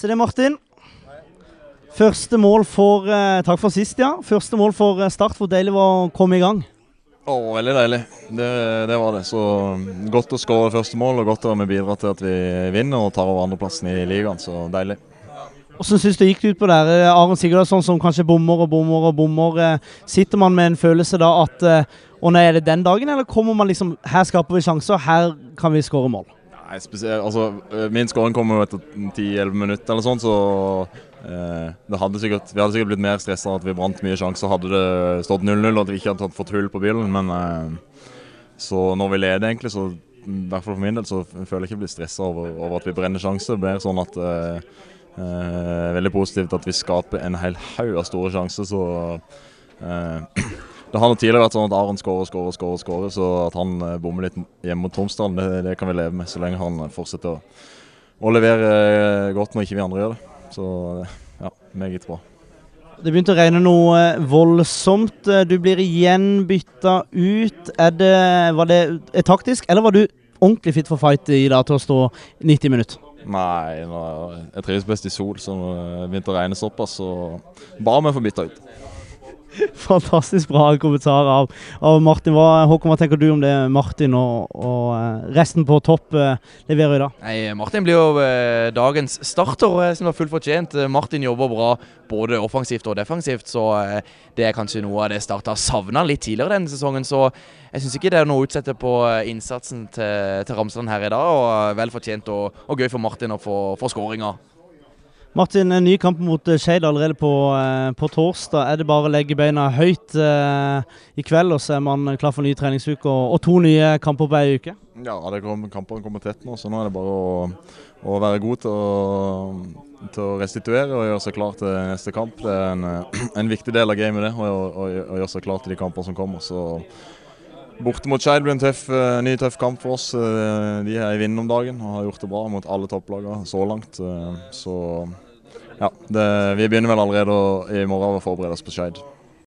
Så det, Martin. Første mål for eh, Takk for sist, ja. Første mål for eh, Start. Hvor deilig var å komme i gang. Å, veldig deilig. Det, det var det. Så godt å skåre første mål, og godt å bidra til at vi vinner og tar over andreplassen i ligaen. Så deilig. Hvordan syns du gikk det ut på der? Eh, Aron Sigurdsson som kanskje bommer og bommer og bommer. Sitter man med en følelse da at Å nei, er det den dagen, eller kommer man liksom Her skaper vi sjanser, her kan vi skåre mål. Nei, spesielt, altså, eh, min skåring kom jo etter 10-11 minutter eller sånn, så eh, hadde sikkert, vi hadde sikkert blitt mer stressa at vi brant mye sjanser. Hadde det stått 0-0 og at vi ikke hadde fått hull på bilen. Men eh, så når vi leder, egentlig, så i hvert fall for min del, så føler jeg ikke jeg blir stressa over, over at vi brenner sjanser. Det blir sånn at eh, eh, Veldig positivt at vi skaper en hel haug av store sjanser, så eh, Det har tidligere vært sånn at Aron skårer, skårer, skårer, skårer, så at han eh, bommer litt hjemme mot Tromsdalen, det, det kan vi leve med så lenge han eh, fortsetter å, å levere eh, godt når ikke vi andre gjør det. Så ja, meget bra. Det begynte å regne noe voldsomt. Du blir igjen bytta ut. Er det, var det taktisk, eller var du ordentlig fit for fight i dag til å stå 90 minutter? Nei, jeg trives best i sol, så når det begynte å regne såpass, så ba å få bytta ut. Fantastisk bra kommentar av, av Martin. Hva, Håkon, hva tenker du om det Martin og, og eh, resten på topp eh, leverer i dag? Nei, Martin blir jo eh, dagens starter, som var fullt fortjent. Martin jobber bra både offensivt og defensivt, så det er kanskje noe av det Start har savna litt tidligere denne sesongen. Så jeg syns ikke det er noe å utsette på innsatsen til, til Ramsland her i dag. og Vel fortjent og, og gøy for Martin å få skåringa. Martin, en ny kamp mot eh, Skeid allerede på, eh, på torsdag. Er det bare å legge beina høyt eh, i kveld, og så er man klar for ny treningsuke og, og to nye kamper på ei uke? Ja, kom, kampene kommer tett nå, så nå er det bare å, å være god til å, til å restituere og gjøre seg klar til neste kamp. Det er en, en viktig del av gamet, det, å, å gjøre seg klar til de kampene som kommer. Så Borte mot Skeid blir en tøff, eh, ny tøff kamp for oss. Eh, De er i vinden om dagen og har gjort det bra mot alle topplagene så langt. Eh, Så ja, det, vi begynner vel allerede i morgen å forberede oss på Skeid.